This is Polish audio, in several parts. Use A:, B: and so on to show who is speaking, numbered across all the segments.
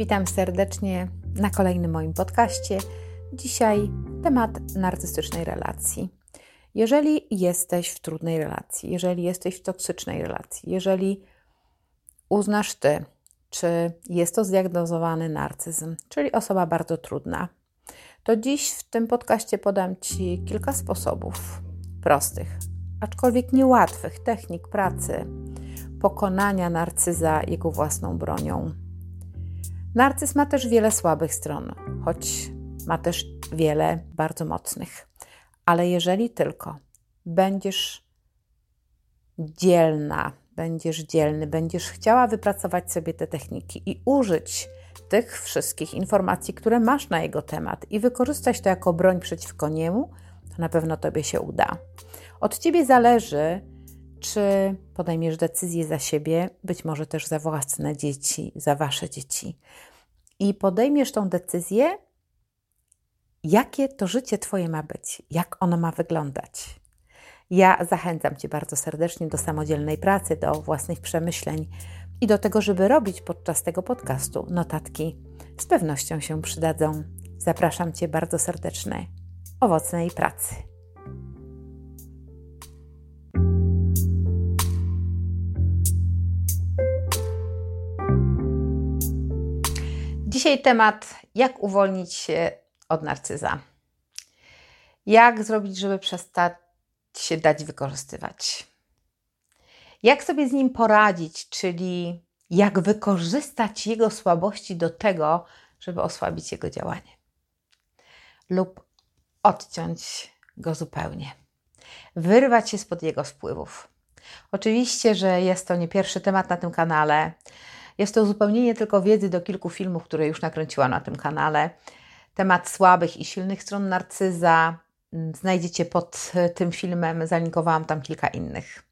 A: Witam serdecznie na kolejnym moim podcaście. Dzisiaj temat narcystycznej relacji. Jeżeli jesteś w trudnej relacji, jeżeli jesteś w toksycznej relacji, jeżeli uznasz ty, czy jest to zdiagnozowany narcyzm, czyli osoba bardzo trudna, to dziś w tym podcaście podam Ci kilka sposobów prostych, aczkolwiek niełatwych technik pracy pokonania narcyza jego własną bronią. Narcyz ma też wiele słabych stron, choć ma też wiele bardzo mocnych. Ale jeżeli tylko będziesz dzielna, będziesz dzielny, będziesz chciała wypracować sobie te techniki i użyć tych wszystkich informacji, które masz na jego temat i wykorzystać to jako broń przeciwko niemu, to na pewno tobie się uda. Od ciebie zależy, czy podejmiesz decyzję za siebie, być może też za własne dzieci, za wasze dzieci. I podejmiesz tą decyzję, jakie to życie Twoje ma być, jak ono ma wyglądać. Ja zachęcam Cię bardzo serdecznie do samodzielnej pracy, do własnych przemyśleń i do tego, żeby robić podczas tego podcastu notatki. Z pewnością się przydadzą. Zapraszam Cię bardzo serdecznie. Owocnej pracy. Dzisiaj temat, jak uwolnić się od narcyza. Jak zrobić, żeby przestać się dać wykorzystywać? Jak sobie z nim poradzić, czyli jak wykorzystać jego słabości do tego, żeby osłabić jego działanie lub odciąć go zupełnie, wyrwać się spod jego wpływów. Oczywiście, że jest to nie pierwszy temat na tym kanale. Jest to uzupełnienie tylko wiedzy do kilku filmów, które już nakręciłam na tym kanale. Temat słabych i silnych stron narcyza znajdziecie pod tym filmem. Zalinkowałam tam kilka innych.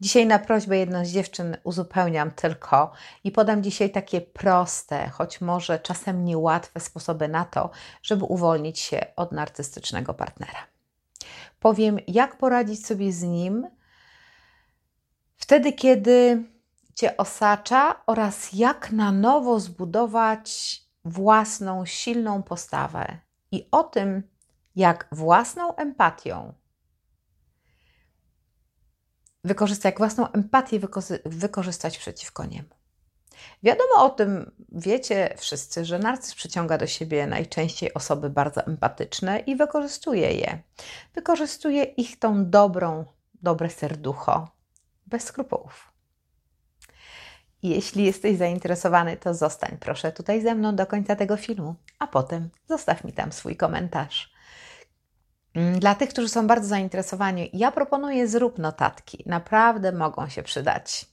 A: Dzisiaj na prośbę jedną z dziewczyn uzupełniam tylko i podam dzisiaj takie proste, choć może czasem niełatwe sposoby na to, żeby uwolnić się od narcystycznego partnera. Powiem, jak poradzić sobie z nim wtedy, kiedy Cię osacza oraz jak na nowo zbudować własną silną postawę i o tym, jak własną empatią wykorzystać, jak własną empatię wykorzystać przeciwko niemu. Wiadomo o tym, wiecie wszyscy, że narcyz przyciąga do siebie najczęściej osoby bardzo empatyczne i wykorzystuje je. Wykorzystuje ich tą dobrą, dobre serducho, bez skrupułów. Jeśli jesteś zainteresowany, to zostań proszę tutaj ze mną do końca tego filmu, a potem zostaw mi tam swój komentarz. Mm, dla tych, którzy są bardzo zainteresowani, ja proponuję zrób notatki. Naprawdę mogą się przydać.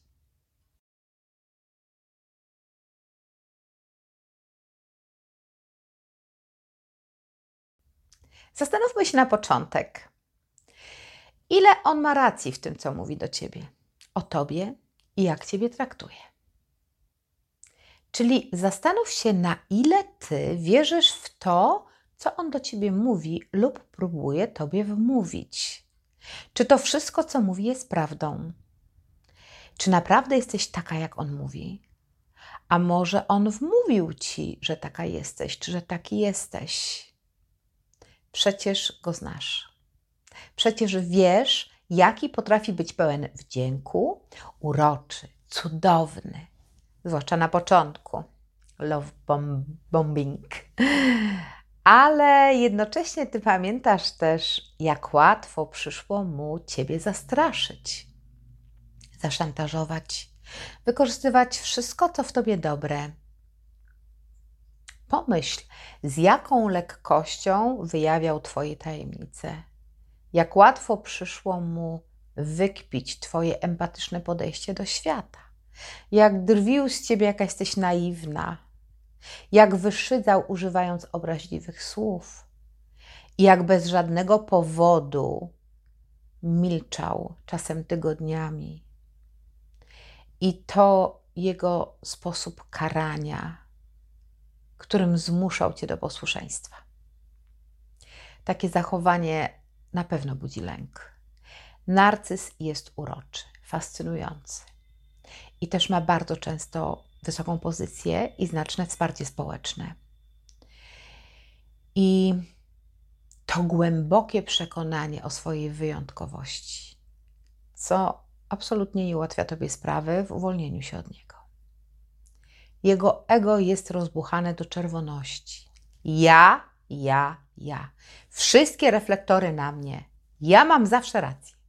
A: Zastanówmy się na początek, ile on ma racji w tym, co mówi do ciebie, o tobie i jak ciebie traktuje. Czyli zastanów się, na ile ty wierzysz w to, co on do ciebie mówi lub próbuje tobie wmówić. Czy to wszystko, co mówi, jest prawdą? Czy naprawdę jesteś taka, jak on mówi? A może on wmówił ci, że taka jesteś, czy że taki jesteś? Przecież go znasz. Przecież wiesz, jaki potrafi być pełen wdzięku, uroczy, cudowny, zwłaszcza na początku. Love bomb bombing ale jednocześnie ty pamiętasz też, jak łatwo przyszło mu ciebie zastraszyć, zaszantażować, wykorzystywać wszystko, co w tobie dobre. Pomyśl, z jaką lekkością wyjawiał twoje tajemnice. Jak łatwo przyszło mu wykpić twoje empatyczne podejście do świata. Jak drwił z ciebie, jaka jesteś naiwna, jak wyszydzał używając obraźliwych słów, i jak bez żadnego powodu milczał, czasem tygodniami. I to jego sposób karania, którym zmuszał cię do posłuszeństwa. Takie zachowanie na pewno budzi lęk. Narcyz jest uroczy, fascynujący i też ma bardzo często wysoką pozycję i znaczne wsparcie społeczne. I to głębokie przekonanie o swojej wyjątkowości, co absolutnie nie ułatwia tobie sprawy w uwolnieniu się od niego. Jego ego jest rozbuchane do czerwoności. Ja, ja, ja. Wszystkie reflektory na mnie. Ja mam zawsze rację.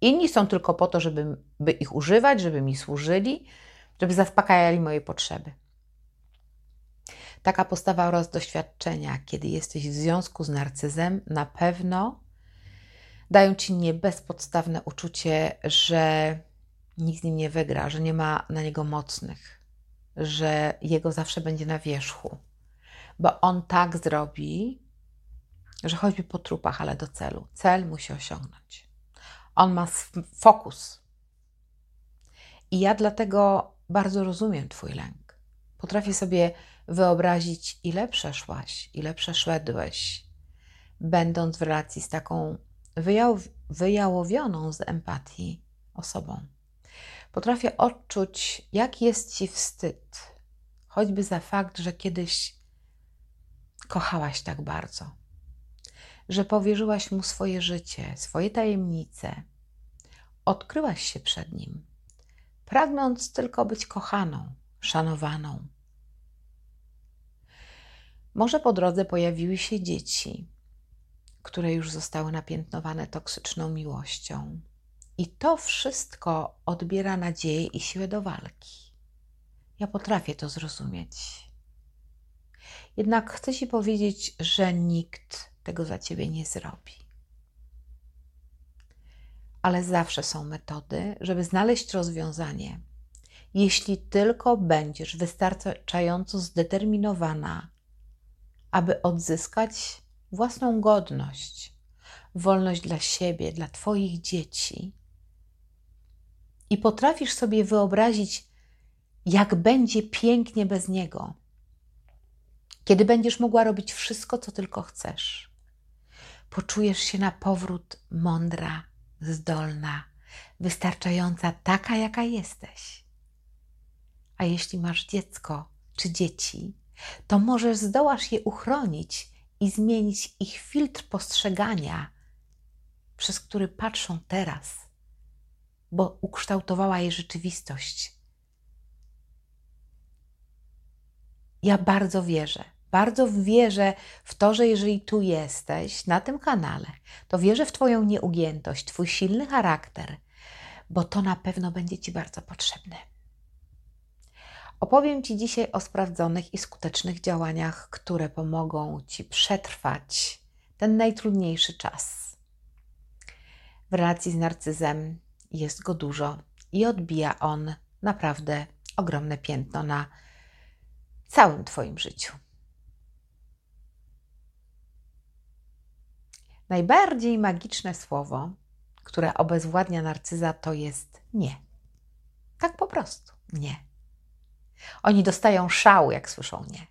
A: Inni są tylko po to, żeby by ich używać, żeby mi służyli, żeby zaspokajali moje potrzeby. Taka postawa oraz doświadczenia, kiedy jesteś w związku z narcyzem, na pewno dają ci nie bezpodstawne uczucie, że nikt z nim nie wygra, że nie ma na niego mocnych, że jego zawsze będzie na wierzchu, bo on tak zrobi, że choćby po trupach, ale do celu. Cel musi osiągnąć. On ma fokus. I ja dlatego bardzo rozumiem Twój lęk. Potrafię sobie wyobrazić, ile przeszłaś, ile przeszedłeś, będąc w relacji z taką wyjałowioną z empatii osobą. Potrafię odczuć, jak jest ci wstyd, choćby za fakt, że kiedyś kochałaś tak bardzo, że powierzyłaś mu swoje życie, swoje tajemnice, odkryłaś się przed nim, pragnąc tylko być kochaną, szanowaną. Może po drodze pojawiły się dzieci, które już zostały napiętnowane toksyczną miłością. I to wszystko odbiera nadzieję i siłę do walki. Ja potrafię to zrozumieć. Jednak chcę Ci powiedzieć, że nikt tego za Ciebie nie zrobi. Ale zawsze są metody, żeby znaleźć rozwiązanie. Jeśli tylko będziesz wystarczająco zdeterminowana, aby odzyskać własną godność, wolność dla siebie, dla Twoich dzieci, i potrafisz sobie wyobrazić, jak będzie pięknie bez niego, kiedy będziesz mogła robić wszystko, co tylko chcesz. Poczujesz się na powrót mądra, zdolna, wystarczająca taka, jaka jesteś. A jeśli masz dziecko czy dzieci, to możesz zdołasz je uchronić i zmienić ich filtr postrzegania, przez który patrzą teraz, bo ukształtowała je rzeczywistość. Ja bardzo wierzę, bardzo wierzę w to, że jeżeli tu jesteś, na tym kanale, to wierzę w Twoją nieugiętość, Twój silny charakter, bo to na pewno będzie Ci bardzo potrzebne. Opowiem Ci dzisiaj o sprawdzonych i skutecznych działaniach, które pomogą Ci przetrwać ten najtrudniejszy czas. W relacji z narcyzem jest go dużo i odbija on naprawdę ogromne piętno na całym Twoim życiu. Najbardziej magiczne słowo, które obezwładnia narcyza, to jest nie. Tak po prostu nie. Oni dostają szału, jak słyszą nie.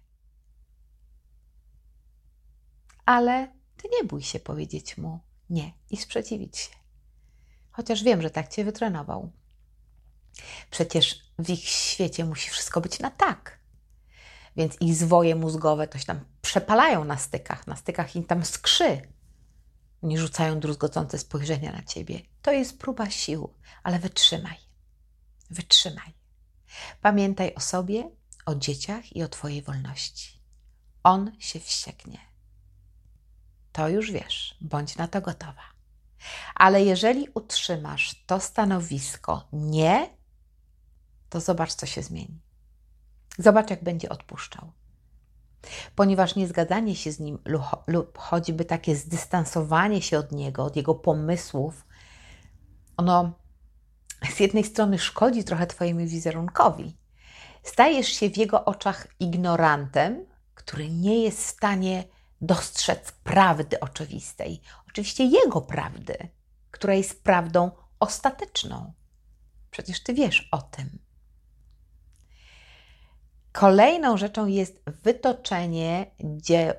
A: Ale ty nie bój się powiedzieć mu nie i sprzeciwić się. Chociaż wiem, że tak cię wytrenował. Przecież w ich świecie musi wszystko być na tak. Więc ich zwoje mózgowe to się tam przepalają na stykach, na stykach im tam skrzy. Nie rzucają druzgocące spojrzenia na ciebie. To jest próba sił, ale wytrzymaj. Wytrzymaj. Pamiętaj o sobie, o dzieciach i o Twojej wolności. On się wścieknie. To już wiesz, bądź na to gotowa. Ale jeżeli utrzymasz to stanowisko nie, to zobacz, co się zmieni. Zobacz, jak będzie odpuszczał. Ponieważ niezgadzanie się z nim lub choćby takie zdystansowanie się od niego, od jego pomysłów, ono z jednej strony szkodzi trochę Twojemu wizerunkowi. Stajesz się w jego oczach ignorantem, który nie jest w stanie dostrzec prawdy oczywistej. Oczywiście jego prawdy, która jest prawdą ostateczną. Przecież Ty wiesz o tym. Kolejną rzeczą jest wytoczenie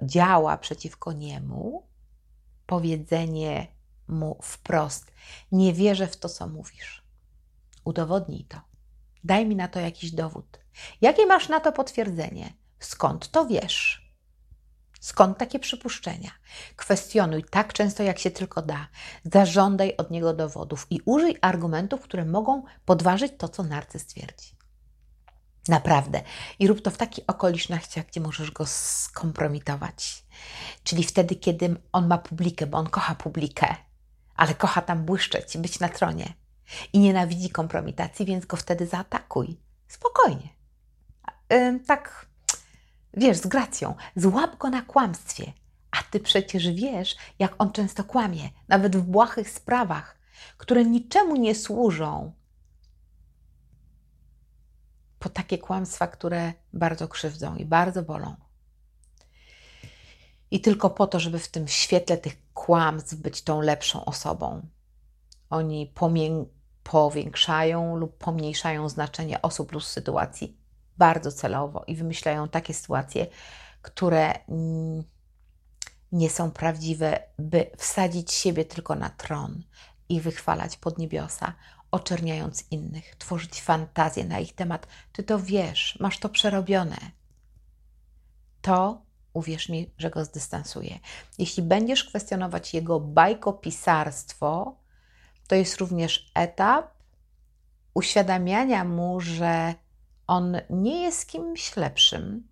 A: działa przeciwko niemu, powiedzenie mu wprost: Nie wierzę w to, co mówisz. Udowodnij to. Daj mi na to jakiś dowód. Jakie masz na to potwierdzenie? Skąd to wiesz? Skąd takie przypuszczenia? Kwestionuj tak często, jak się tylko da. Zażądaj od niego dowodów i użyj argumentów, które mogą podważyć to, co narcyz twierdzi. Naprawdę. I rób to w takich okolicznościach, gdzie możesz go skompromitować. Czyli wtedy, kiedy on ma publikę, bo on kocha publikę, ale kocha tam błyszczeć, być na tronie. I nienawidzi kompromitacji, więc go wtedy zaatakuj. Spokojnie. Yy, tak, wiesz, z gracją. Złap go na kłamstwie. A ty przecież wiesz, jak on często kłamie, nawet w błahych sprawach, które niczemu nie służą, po takie kłamstwa, które bardzo krzywdzą i bardzo bolą. I tylko po to, żeby w tym świetle tych kłamstw być tą lepszą osobą. Oni powiększają lub pomniejszają znaczenie osób lub sytuacji bardzo celowo i wymyślają takie sytuacje, które nie są prawdziwe, by wsadzić siebie tylko na tron i wychwalać pod niebiosa, oczerniając innych, tworzyć fantazje na ich temat. Ty to wiesz, masz to przerobione. To uwierz mi, że go zdystansuje. Jeśli będziesz kwestionować jego bajkopisarstwo, to jest również etap uświadamiania mu, że on nie jest kimś lepszym,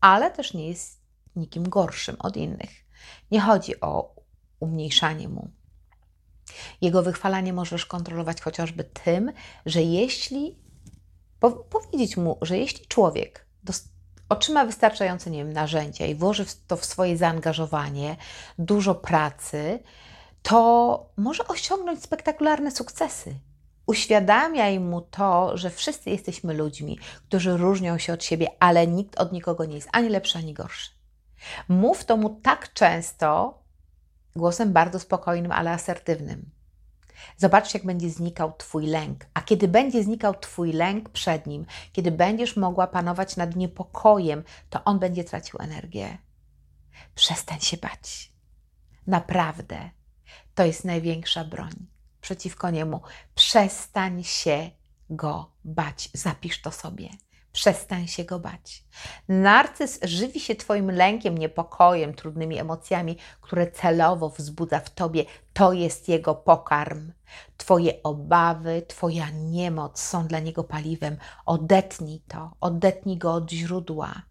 A: ale też nie jest nikim gorszym od innych. Nie chodzi o umniejszanie mu. Jego wychwalanie możesz kontrolować chociażby tym, że jeśli po, powiedzieć mu, że jeśli człowiek otrzyma wystarczające nie wiem, narzędzia i włoży w to w swoje zaangażowanie, dużo pracy, to może osiągnąć spektakularne sukcesy. Uświadamiaj mu to, że wszyscy jesteśmy ludźmi, którzy różnią się od siebie, ale nikt od nikogo nie jest ani lepszy, ani gorszy. Mów to mu tak często, głosem bardzo spokojnym, ale asertywnym. Zobaczcie, jak będzie znikał Twój lęk. A kiedy będzie znikał Twój lęk przed nim, kiedy będziesz mogła panować nad niepokojem, to on będzie tracił energię. Przestań się bać. Naprawdę. To jest największa broń przeciwko niemu. Przestań się go bać. Zapisz to sobie. Przestań się go bać. Narcyz żywi się Twoim lękiem, niepokojem, trudnymi emocjami, które celowo wzbudza w Tobie. To jest jego pokarm. Twoje obawy, Twoja niemoc są dla niego paliwem. Odetnij to, odetnij go od źródła.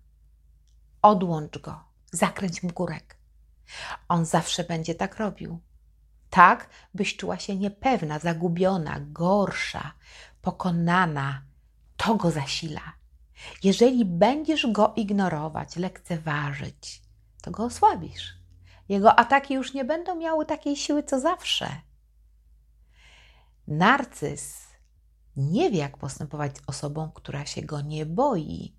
A: Odłącz go, zakręć mu górek. On zawsze będzie tak robił. Tak, byś czuła się niepewna, zagubiona, gorsza, pokonana. To go zasila jeżeli będziesz go ignorować, lekceważyć, to go osłabisz. Jego ataki już nie będą miały takiej siły co zawsze. Narcyz nie wie, jak postępować z osobą, która się go nie boi.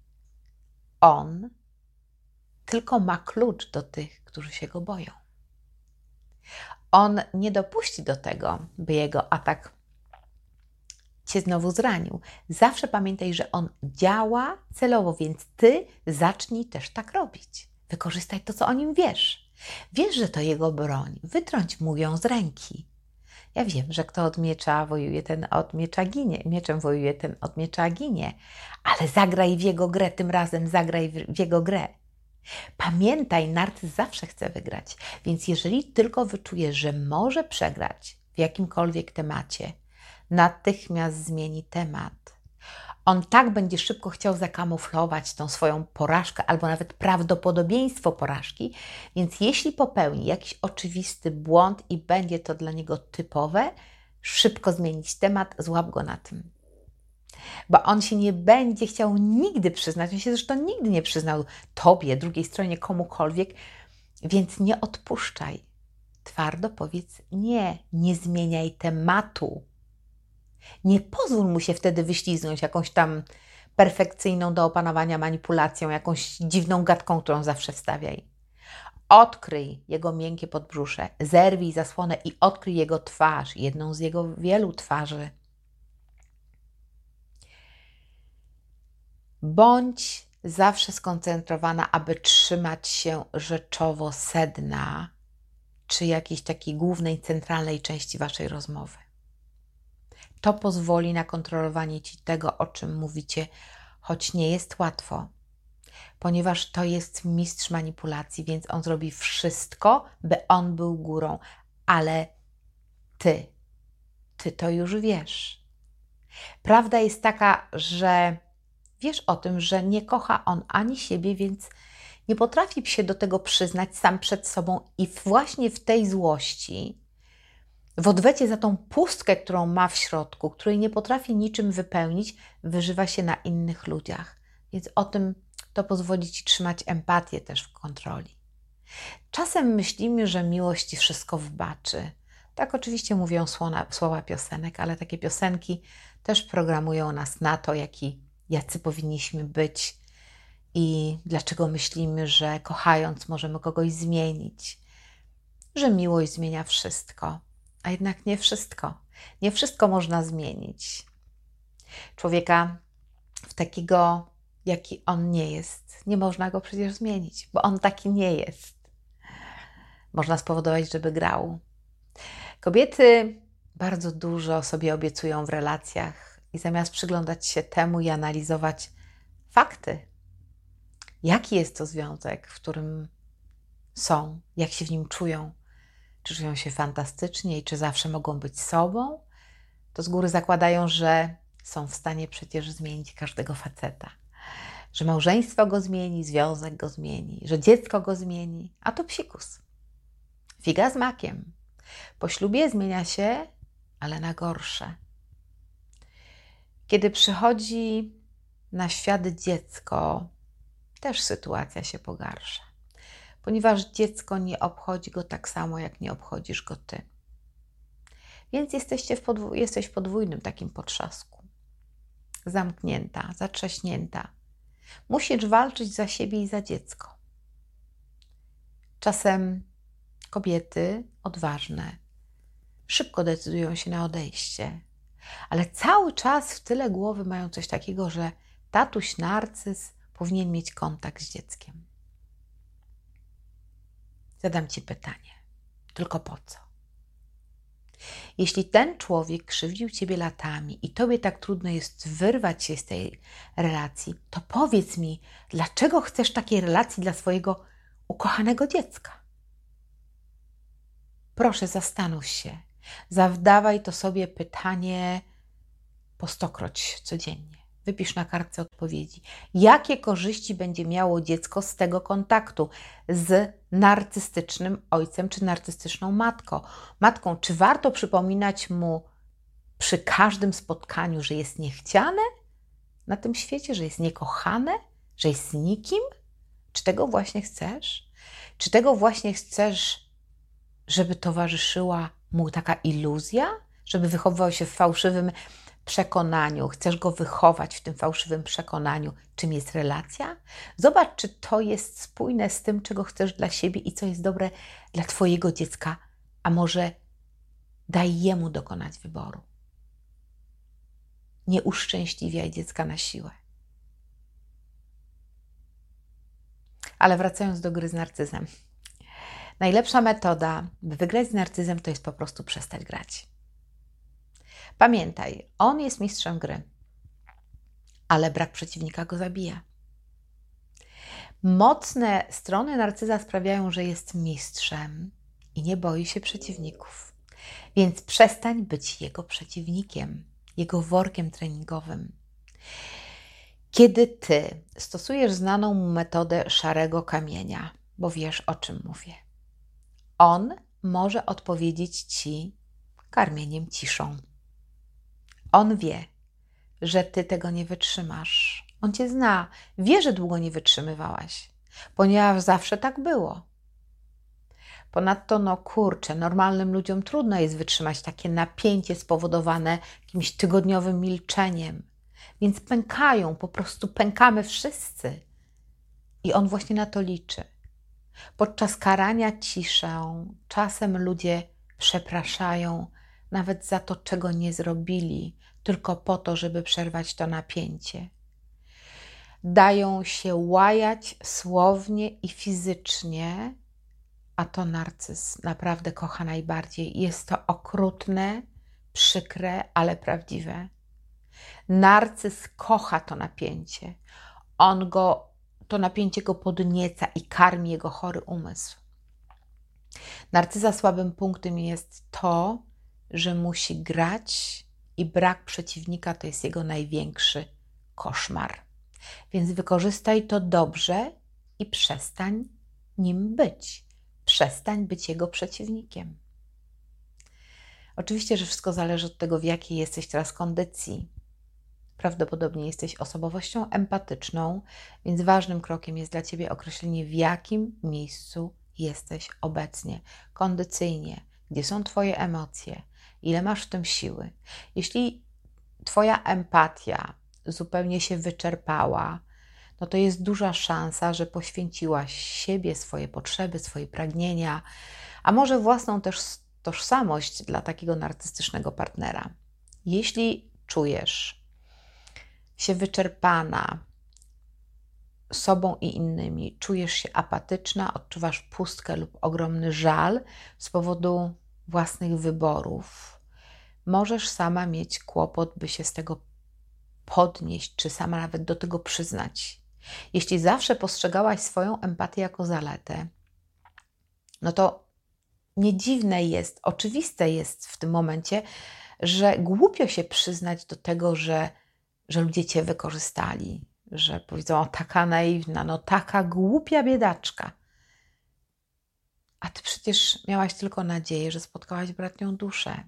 A: On tylko ma klucz do tych, którzy się go boją. On nie dopuści do tego, by jego atak cię znowu zranił. Zawsze pamiętaj, że on działa celowo, więc ty zacznij też tak robić. Wykorzystaj to, co o nim wiesz. Wiesz, że to jego broń. Wytrąć mu ją z ręki. Ja wiem, że kto od miecza wojuje, ten od miecza ginie. Mieczem wojuje, ten od miecza ginie. Ale zagraj w jego grę, tym razem zagraj w jego grę. Pamiętaj, narcyz zawsze chce wygrać, więc jeżeli tylko wyczujesz, że może przegrać w jakimkolwiek temacie, natychmiast zmieni temat. On tak będzie szybko chciał zakamuflować tą swoją porażkę, albo nawet prawdopodobieństwo porażki, więc jeśli popełni jakiś oczywisty błąd i będzie to dla niego typowe, szybko zmienić temat, złap go na tym. Bo on się nie będzie chciał nigdy przyznać, on się zresztą nigdy nie przyznał tobie, drugiej stronie, komukolwiek, więc nie odpuszczaj. Twardo powiedz nie, nie zmieniaj tematu. Nie pozwól mu się wtedy wyśliznąć jakąś tam perfekcyjną do opanowania manipulacją, jakąś dziwną gadką, którą zawsze wstawiaj. Odkryj jego miękkie podbrzusze, zerwij zasłonę i odkryj jego twarz, jedną z jego wielu twarzy. Bądź zawsze skoncentrowana, aby trzymać się rzeczowo sedna, czy jakiejś takiej głównej, centralnej części Waszej rozmowy. To pozwoli na kontrolowanie ci tego, o czym mówicie, choć nie jest łatwo, ponieważ to jest mistrz manipulacji, więc on zrobi wszystko, by on był górą, ale ty, ty to już wiesz. Prawda jest taka, że wiesz o tym, że nie kocha on ani siebie, więc nie potrafi się do tego przyznać sam przed sobą i właśnie w tej złości, w odwecie za tą pustkę, którą ma w środku, której nie potrafi niczym wypełnić, wyżywa się na innych ludziach. Więc o tym to pozwoli ci trzymać empatię też w kontroli. Czasem myślimy, że miłość ci wszystko wybaczy. Tak oczywiście mówią słowa, słowa piosenek, ale takie piosenki też programują nas na to, jaki, jacy powinniśmy być i dlaczego myślimy, że kochając możemy kogoś zmienić, że miłość zmienia wszystko, a jednak nie wszystko. Nie wszystko można zmienić. Człowieka w takiego, jaki on nie jest, nie można go przecież zmienić, bo on taki nie jest. Można spowodować, żeby grał. Kobiety bardzo dużo sobie obiecują w relacjach i zamiast przyglądać się temu i analizować fakty, jaki jest to związek, w którym są, jak się w nim czują, czy czują się fantastycznie i czy zawsze mogą być sobą, to z góry zakładają, że są w stanie przecież zmienić każdego faceta. Że małżeństwo go zmieni, związek go zmieni, że dziecko go zmieni, a to psikus. Figa z makiem. Po ślubie zmienia się, ale na gorsze. Kiedy przychodzi na świat dziecko, też sytuacja się pogarsza, ponieważ dziecko nie obchodzi go tak samo, jak nie obchodzisz go ty. Więc jesteście w podwó- jesteś w podwójnym takim potrzasku. Zamknięta, zatrzaśnięta. Musisz walczyć za siebie i za dziecko. Czasem kobiety odważne szybko decydują się na odejście, ale cały czas w tyle głowy mają coś takiego, że tatuś narcyz powinien mieć kontakt z dzieckiem. Zadam Ci pytanie, tylko po co? Jeśli ten człowiek krzywdził Ciebie latami i Tobie tak trudno jest wyrwać się z tej relacji, to powiedz mi, dlaczego chcesz takiej relacji dla swojego ukochanego dziecka? Proszę, zastanów się. Zawdawaj to sobie pytanie po stokroć codziennie. Wypisz na kartce odpowiedzi. Jakie korzyści będzie miało dziecko z tego kontaktu z narcystycznym ojcem czy narcystyczną matką? Matką, czy warto przypominać mu przy każdym spotkaniu, że jest niechciane na tym świecie, że jest niekochane, że jest nikim? Czy tego właśnie chcesz? Czy tego właśnie chcesz, żeby towarzyszyła mu taka iluzja, żeby wychowywał się w fałszywym przekonaniu, chcesz go wychować w tym fałszywym przekonaniu, czym jest relacja? Zobacz, czy to jest spójne z tym, czego chcesz dla siebie i co jest dobre dla Twojego dziecka, a może daj jemu dokonać wyboru. Nie uszczęśliwiaj dziecka na siłę. Ale wracając do gry z narcyzem. Najlepsza metoda, by wygrać z narcyzem, to jest po prostu przestać grać. Pamiętaj, on jest mistrzem gry, ale brak przeciwnika go zabija. Mocne strony narcyza sprawiają, że jest mistrzem i nie boi się przeciwników. Więc przestań być jego przeciwnikiem, jego workiem treningowym. Kiedy ty stosujesz znaną mu metodę szarego kamienia, bo wiesz o czym mówię, on może odpowiedzieć ci karmieniem ciszą. On wie, że ty tego nie wytrzymasz. On cię zna, wie, że długo nie wytrzymywałaś, ponieważ zawsze tak było. Ponadto, no kurczę, normalnym ludziom trudno jest wytrzymać takie napięcie spowodowane jakimś tygodniowym milczeniem. Więc pękają, po prostu pękamy wszyscy. I on właśnie na to liczy. Podczas karania ciszę czasem ludzie przepraszają nawet za to, czego nie zrobili, tylko po to, żeby przerwać to napięcie. Dają się łajać słownie i fizycznie, a to narcyz naprawdę kocha najbardziej. Jest to okrutne, przykre, ale prawdziwe. Narcyz kocha to napięcie. On go, to napięcie go podnieca i karmi jego chory umysł. Narcyza słabym punktem jest to, że musi grać i brak przeciwnika to jest jego największy koszmar. Więc wykorzystaj to dobrze i przestań nim być. Przestań być jego przeciwnikiem. Oczywiście, że wszystko zależy od tego, w jakiej jesteś teraz kondycji. Prawdopodobnie jesteś osobowością empatyczną, więc ważnym krokiem jest dla ciebie określenie, w jakim miejscu jesteś obecnie, kondycyjnie, gdzie są Twoje emocje, ile masz w tym siły. Jeśli Twoja empatia zupełnie się wyczerpała, no to jest duża szansa, że poświęciłaś siebie, swoje potrzeby, swoje pragnienia, a może własną też tożsamość dla takiego narcystycznego partnera. Jeśli czujesz się wyczerpana sobą i innymi, czujesz się apatyczna, odczuwasz pustkę lub ogromny żal z powodu własnych wyborów, możesz sama mieć kłopot, by się z tego podnieść, czy sama nawet do tego przyznać. Jeśli zawsze postrzegałaś swoją empatię jako zaletę, no to nie dziwne jest, oczywiste jest w tym momencie, że głupio się przyznać do tego, że, że ludzie cię wykorzystali, że powiedzą, o taka naiwna, no taka głupia biedaczka. A ty przecież miałaś tylko nadzieję, że spotkałaś bratnią duszę,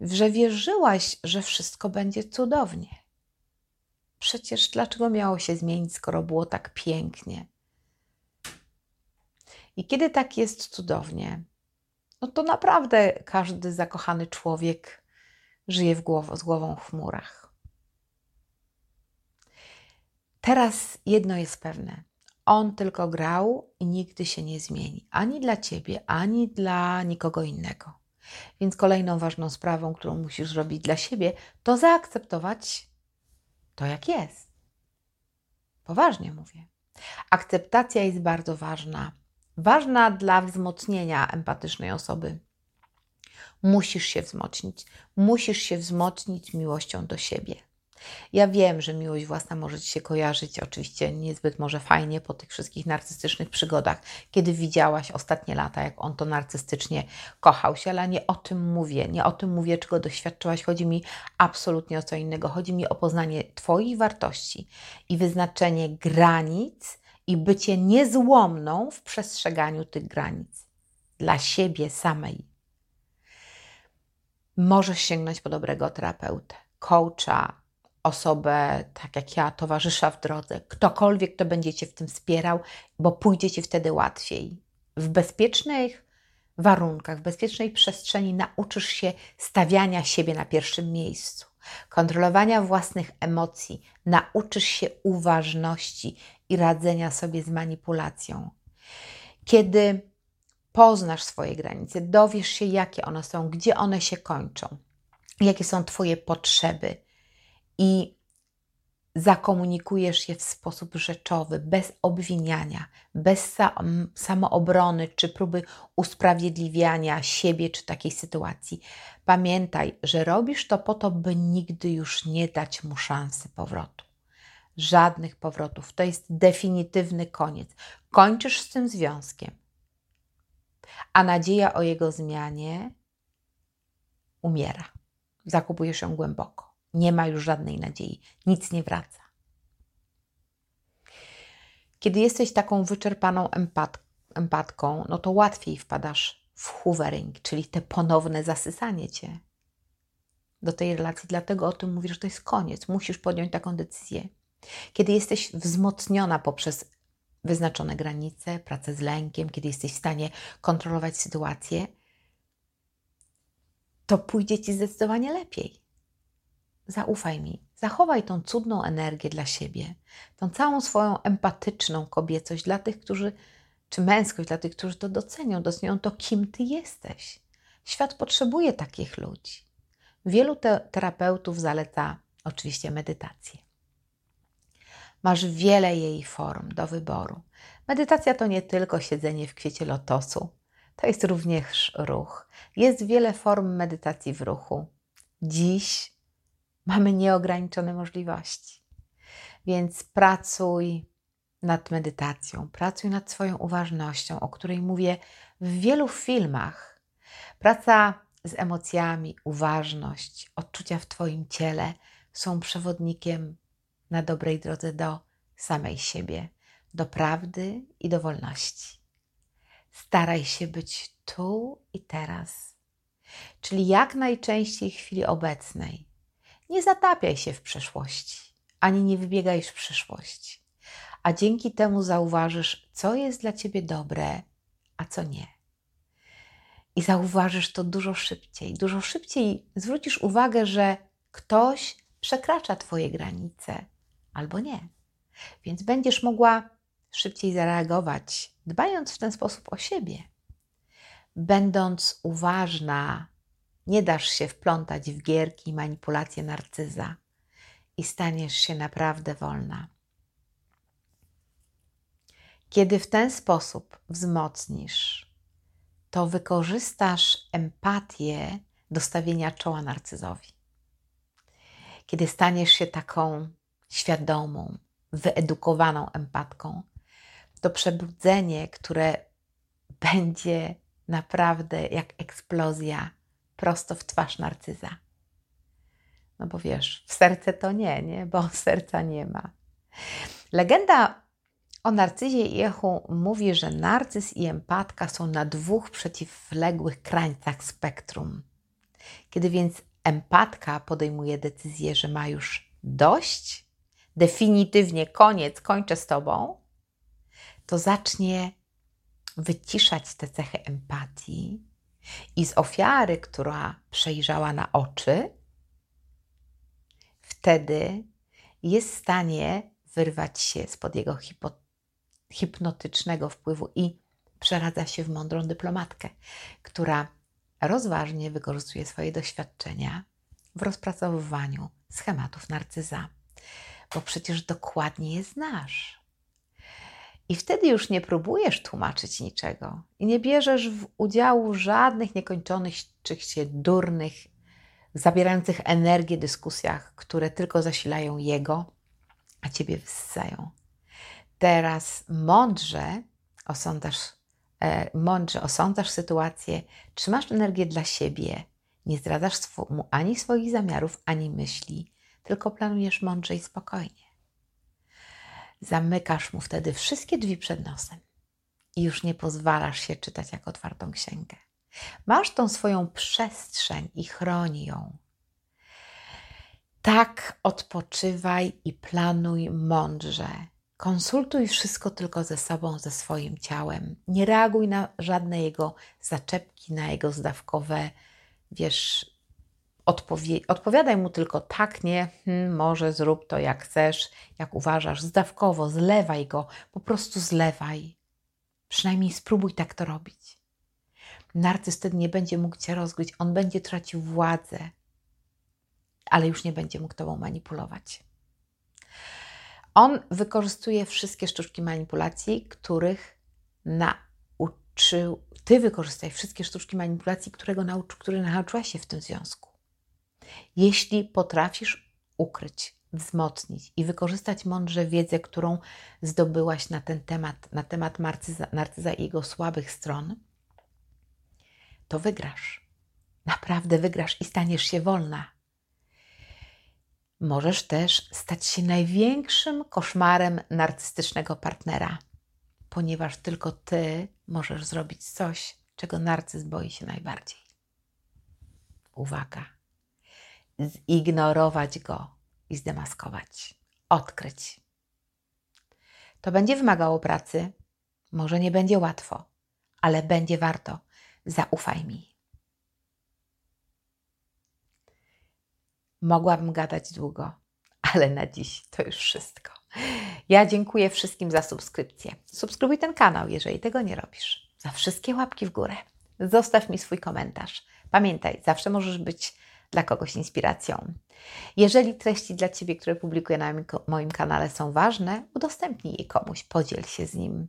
A: że wierzyłaś, że wszystko będzie cudownie. Przecież dlaczego miało się zmienić, skoro było tak pięknie? I kiedy tak jest cudownie, no to naprawdę każdy zakochany człowiek żyje w głow- z głową w chmurach. Teraz jedno jest pewne. On tylko grał i nigdy się nie zmieni. Ani dla ciebie, ani dla nikogo innego. Więc kolejną ważną sprawą, którą musisz zrobić dla siebie, to zaakceptować to, jak jest. Poważnie mówię. Akceptacja jest bardzo ważna. Ważna dla wzmocnienia empatycznej osoby. Musisz się wzmocnić. Musisz się wzmocnić miłością do siebie. Ja wiem, że miłość własna może Ci się kojarzyć, oczywiście niezbyt może fajnie po tych wszystkich narcystycznych przygodach, kiedy widziałaś ostatnie lata, jak on to narcystycznie kochał się, ale nie o tym mówię, nie o tym mówię, czego doświadczyłaś. Chodzi mi absolutnie o co innego. Chodzi mi o poznanie Twoich wartości i wyznaczenie granic i bycie niezłomną w przestrzeganiu tych granic dla siebie samej. Możesz sięgnąć po dobrego terapeutę, coacha, osobę, tak jak ja, towarzysza w drodze, ktokolwiek, kto będzie Cię w tym wspierał, bo pójdzie Ci wtedy łatwiej. W bezpiecznych warunkach, w bezpiecznej przestrzeni nauczysz się stawiania siebie na pierwszym miejscu, kontrolowania własnych emocji, nauczysz się uważności i radzenia sobie z manipulacją. Kiedy poznasz swoje granice, dowiesz się, jakie one są, gdzie one się kończą, jakie są Twoje potrzeby, i zakomunikujesz je w sposób rzeczowy, bez obwiniania, bez samoobrony czy próby usprawiedliwiania siebie czy takiej sytuacji. Pamiętaj, że robisz to po to, by nigdy już nie dać mu szansy powrotu. Żadnych powrotów. To jest definitywny koniec. Kończysz z tym związkiem, a nadzieja o jego zmianie umiera. Zakupujesz ją głęboko nie ma już żadnej nadziei, nic nie wraca. Kiedy jesteś taką wyczerpaną empat empatką, no to łatwiej wpadasz w hoovering, czyli te ponowne zasysanie cię do tej relacji. Dlatego o tym mówisz, że to jest koniec. Musisz podjąć taką decyzję. Kiedy jesteś wzmocniona poprzez wyznaczone granice, pracę z lękiem, kiedy jesteś w stanie kontrolować sytuację, to pójdzie ci zdecydowanie lepiej. Zaufaj mi, zachowaj tą cudną energię dla siebie, tą całą swoją empatyczną kobiecość dla tych, którzy, czy męskość dla tych, którzy to docenią, docenią to, kim ty jesteś. Świat potrzebuje takich ludzi. Wielu te terapeutów zaleca oczywiście medytację. Masz wiele jej form do wyboru. Medytacja to nie tylko siedzenie w kwiecie lotosu, to jest również ruch. Jest wiele form medytacji w ruchu. Dziś Mamy nieograniczone możliwości. Więc pracuj nad medytacją, pracuj nad swoją uważnością, o której mówię w wielu filmach. Praca z emocjami, uważność, odczucia w Twoim ciele są przewodnikiem na dobrej drodze do samej siebie, do prawdy i do wolności. Staraj się być tu i teraz, czyli jak najczęściej w chwili obecnej. Nie zatapiaj się w przeszłości, ani nie wybiegaj w przyszłość, a dzięki temu zauważysz, co jest dla ciebie dobre, a co nie. I zauważysz to dużo szybciej. Dużo szybciej zwrócisz uwagę, że ktoś przekracza Twoje granice albo nie. Więc będziesz mogła szybciej zareagować, dbając w ten sposób o siebie. Będąc uważna, nie dasz się wplątać w gierki i manipulacje narcyza i staniesz się naprawdę wolna. Kiedy w ten sposób wzmocnisz, to wykorzystasz empatię do stawienia czoła narcyzowi. Kiedy staniesz się taką świadomą, wyedukowaną empatką, to przebudzenie, które będzie naprawdę jak eksplozja prosto w twarz narcyza. No bo wiesz, w serce to nie, nie? Bo serca nie ma. Legenda o narcyzie i echu mówi, że narcyz i empatka są na dwóch przeciwległych krańcach spektrum. Kiedy więc empatka podejmuje decyzję, że ma już dość, definitywnie koniec, kończę z tobą, to zacznie wyciszać te cechy empatii i z ofiary, która przejrzała na oczy, wtedy jest w stanie wyrwać się spod jego hipnotycznego wpływu i przeradza się w mądrą dyplomatkę, która rozważnie wykorzystuje swoje doświadczenia w rozpracowywaniu schematów narcyza, bo przecież dokładnie je znasz. I wtedy już nie próbujesz tłumaczyć niczego i nie bierzesz w udziału żadnych niekończonych czy się durnych, zabierających energię dyskusjach, które tylko zasilają jego, a ciebie wyssają. Teraz mądrze osądzasz, e, mądrze osądzasz sytuację, trzymasz energię dla siebie, nie zdradzasz mu ani swoich zamiarów, ani myśli, tylko planujesz mądrze i spokojnie. Zamykasz mu wtedy wszystkie drzwi przed nosem i już nie pozwalasz się czytać jak otwartą księgę. Masz tą swoją przestrzeń i chroni ją. Tak odpoczywaj i planuj mądrze. Konsultuj wszystko tylko ze sobą, ze swoim ciałem. Nie reaguj na żadne jego zaczepki, na jego zdawkowe, wiesz, odpowie odpowiadaj mu tylko tak, nie, hmm, może zrób to jak chcesz, jak uważasz, zdawkowo, zlewaj go, po prostu zlewaj. Przynajmniej spróbuj tak to robić. Narcyz wtedy nie będzie mógł cię rozgryźć, on będzie tracił władzę, ale już nie będzie mógł tobą manipulować. On wykorzystuje wszystkie sztuczki manipulacji, których nauczył. Ty wykorzystaj wszystkie sztuczki manipulacji, którego nauczy, które nauczyła się w tym związku. Jeśli potrafisz ukryć, wzmocnić i wykorzystać mądrze wiedzę, którą zdobyłaś na ten temat, na temat narcyza, narcyza i jego słabych stron, to wygrasz. Naprawdę wygrasz i staniesz się wolna. Możesz też stać się największym koszmarem narcystycznego partnera, ponieważ tylko ty możesz zrobić coś, czego narcyz boi się najbardziej. Uwaga! Zignorować go i zdemaskować, odkryć. To będzie wymagało pracy, może nie będzie łatwo, ale będzie warto. Zaufaj mi. Mogłabym gadać długo, ale na dziś to już wszystko. Ja dziękuję wszystkim za subskrypcję. Subskrybuj ten kanał, jeżeli tego nie robisz. Za wszystkie łapki w górę. Zostaw mi swój komentarz. Pamiętaj, zawsze możesz być dla kogoś inspiracją. Jeżeli treści dla Ciebie, które publikuję na moim kanale są ważne, udostępnij je komuś, podziel się z nim,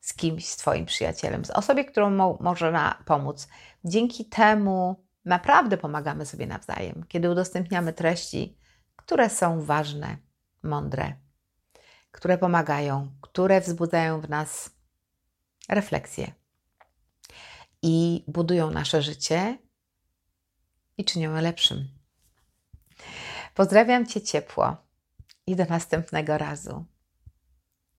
A: z kimś, z Twoim przyjacielem, z osobie, którą mo może na pomóc. Dzięki temu naprawdę pomagamy sobie nawzajem, kiedy udostępniamy treści, które są ważne, mądre, które pomagają, które wzbudzają w nas refleksję i budują nasze życie i czynią lepszym. Pozdrawiam Cię ciepło i do następnego razu.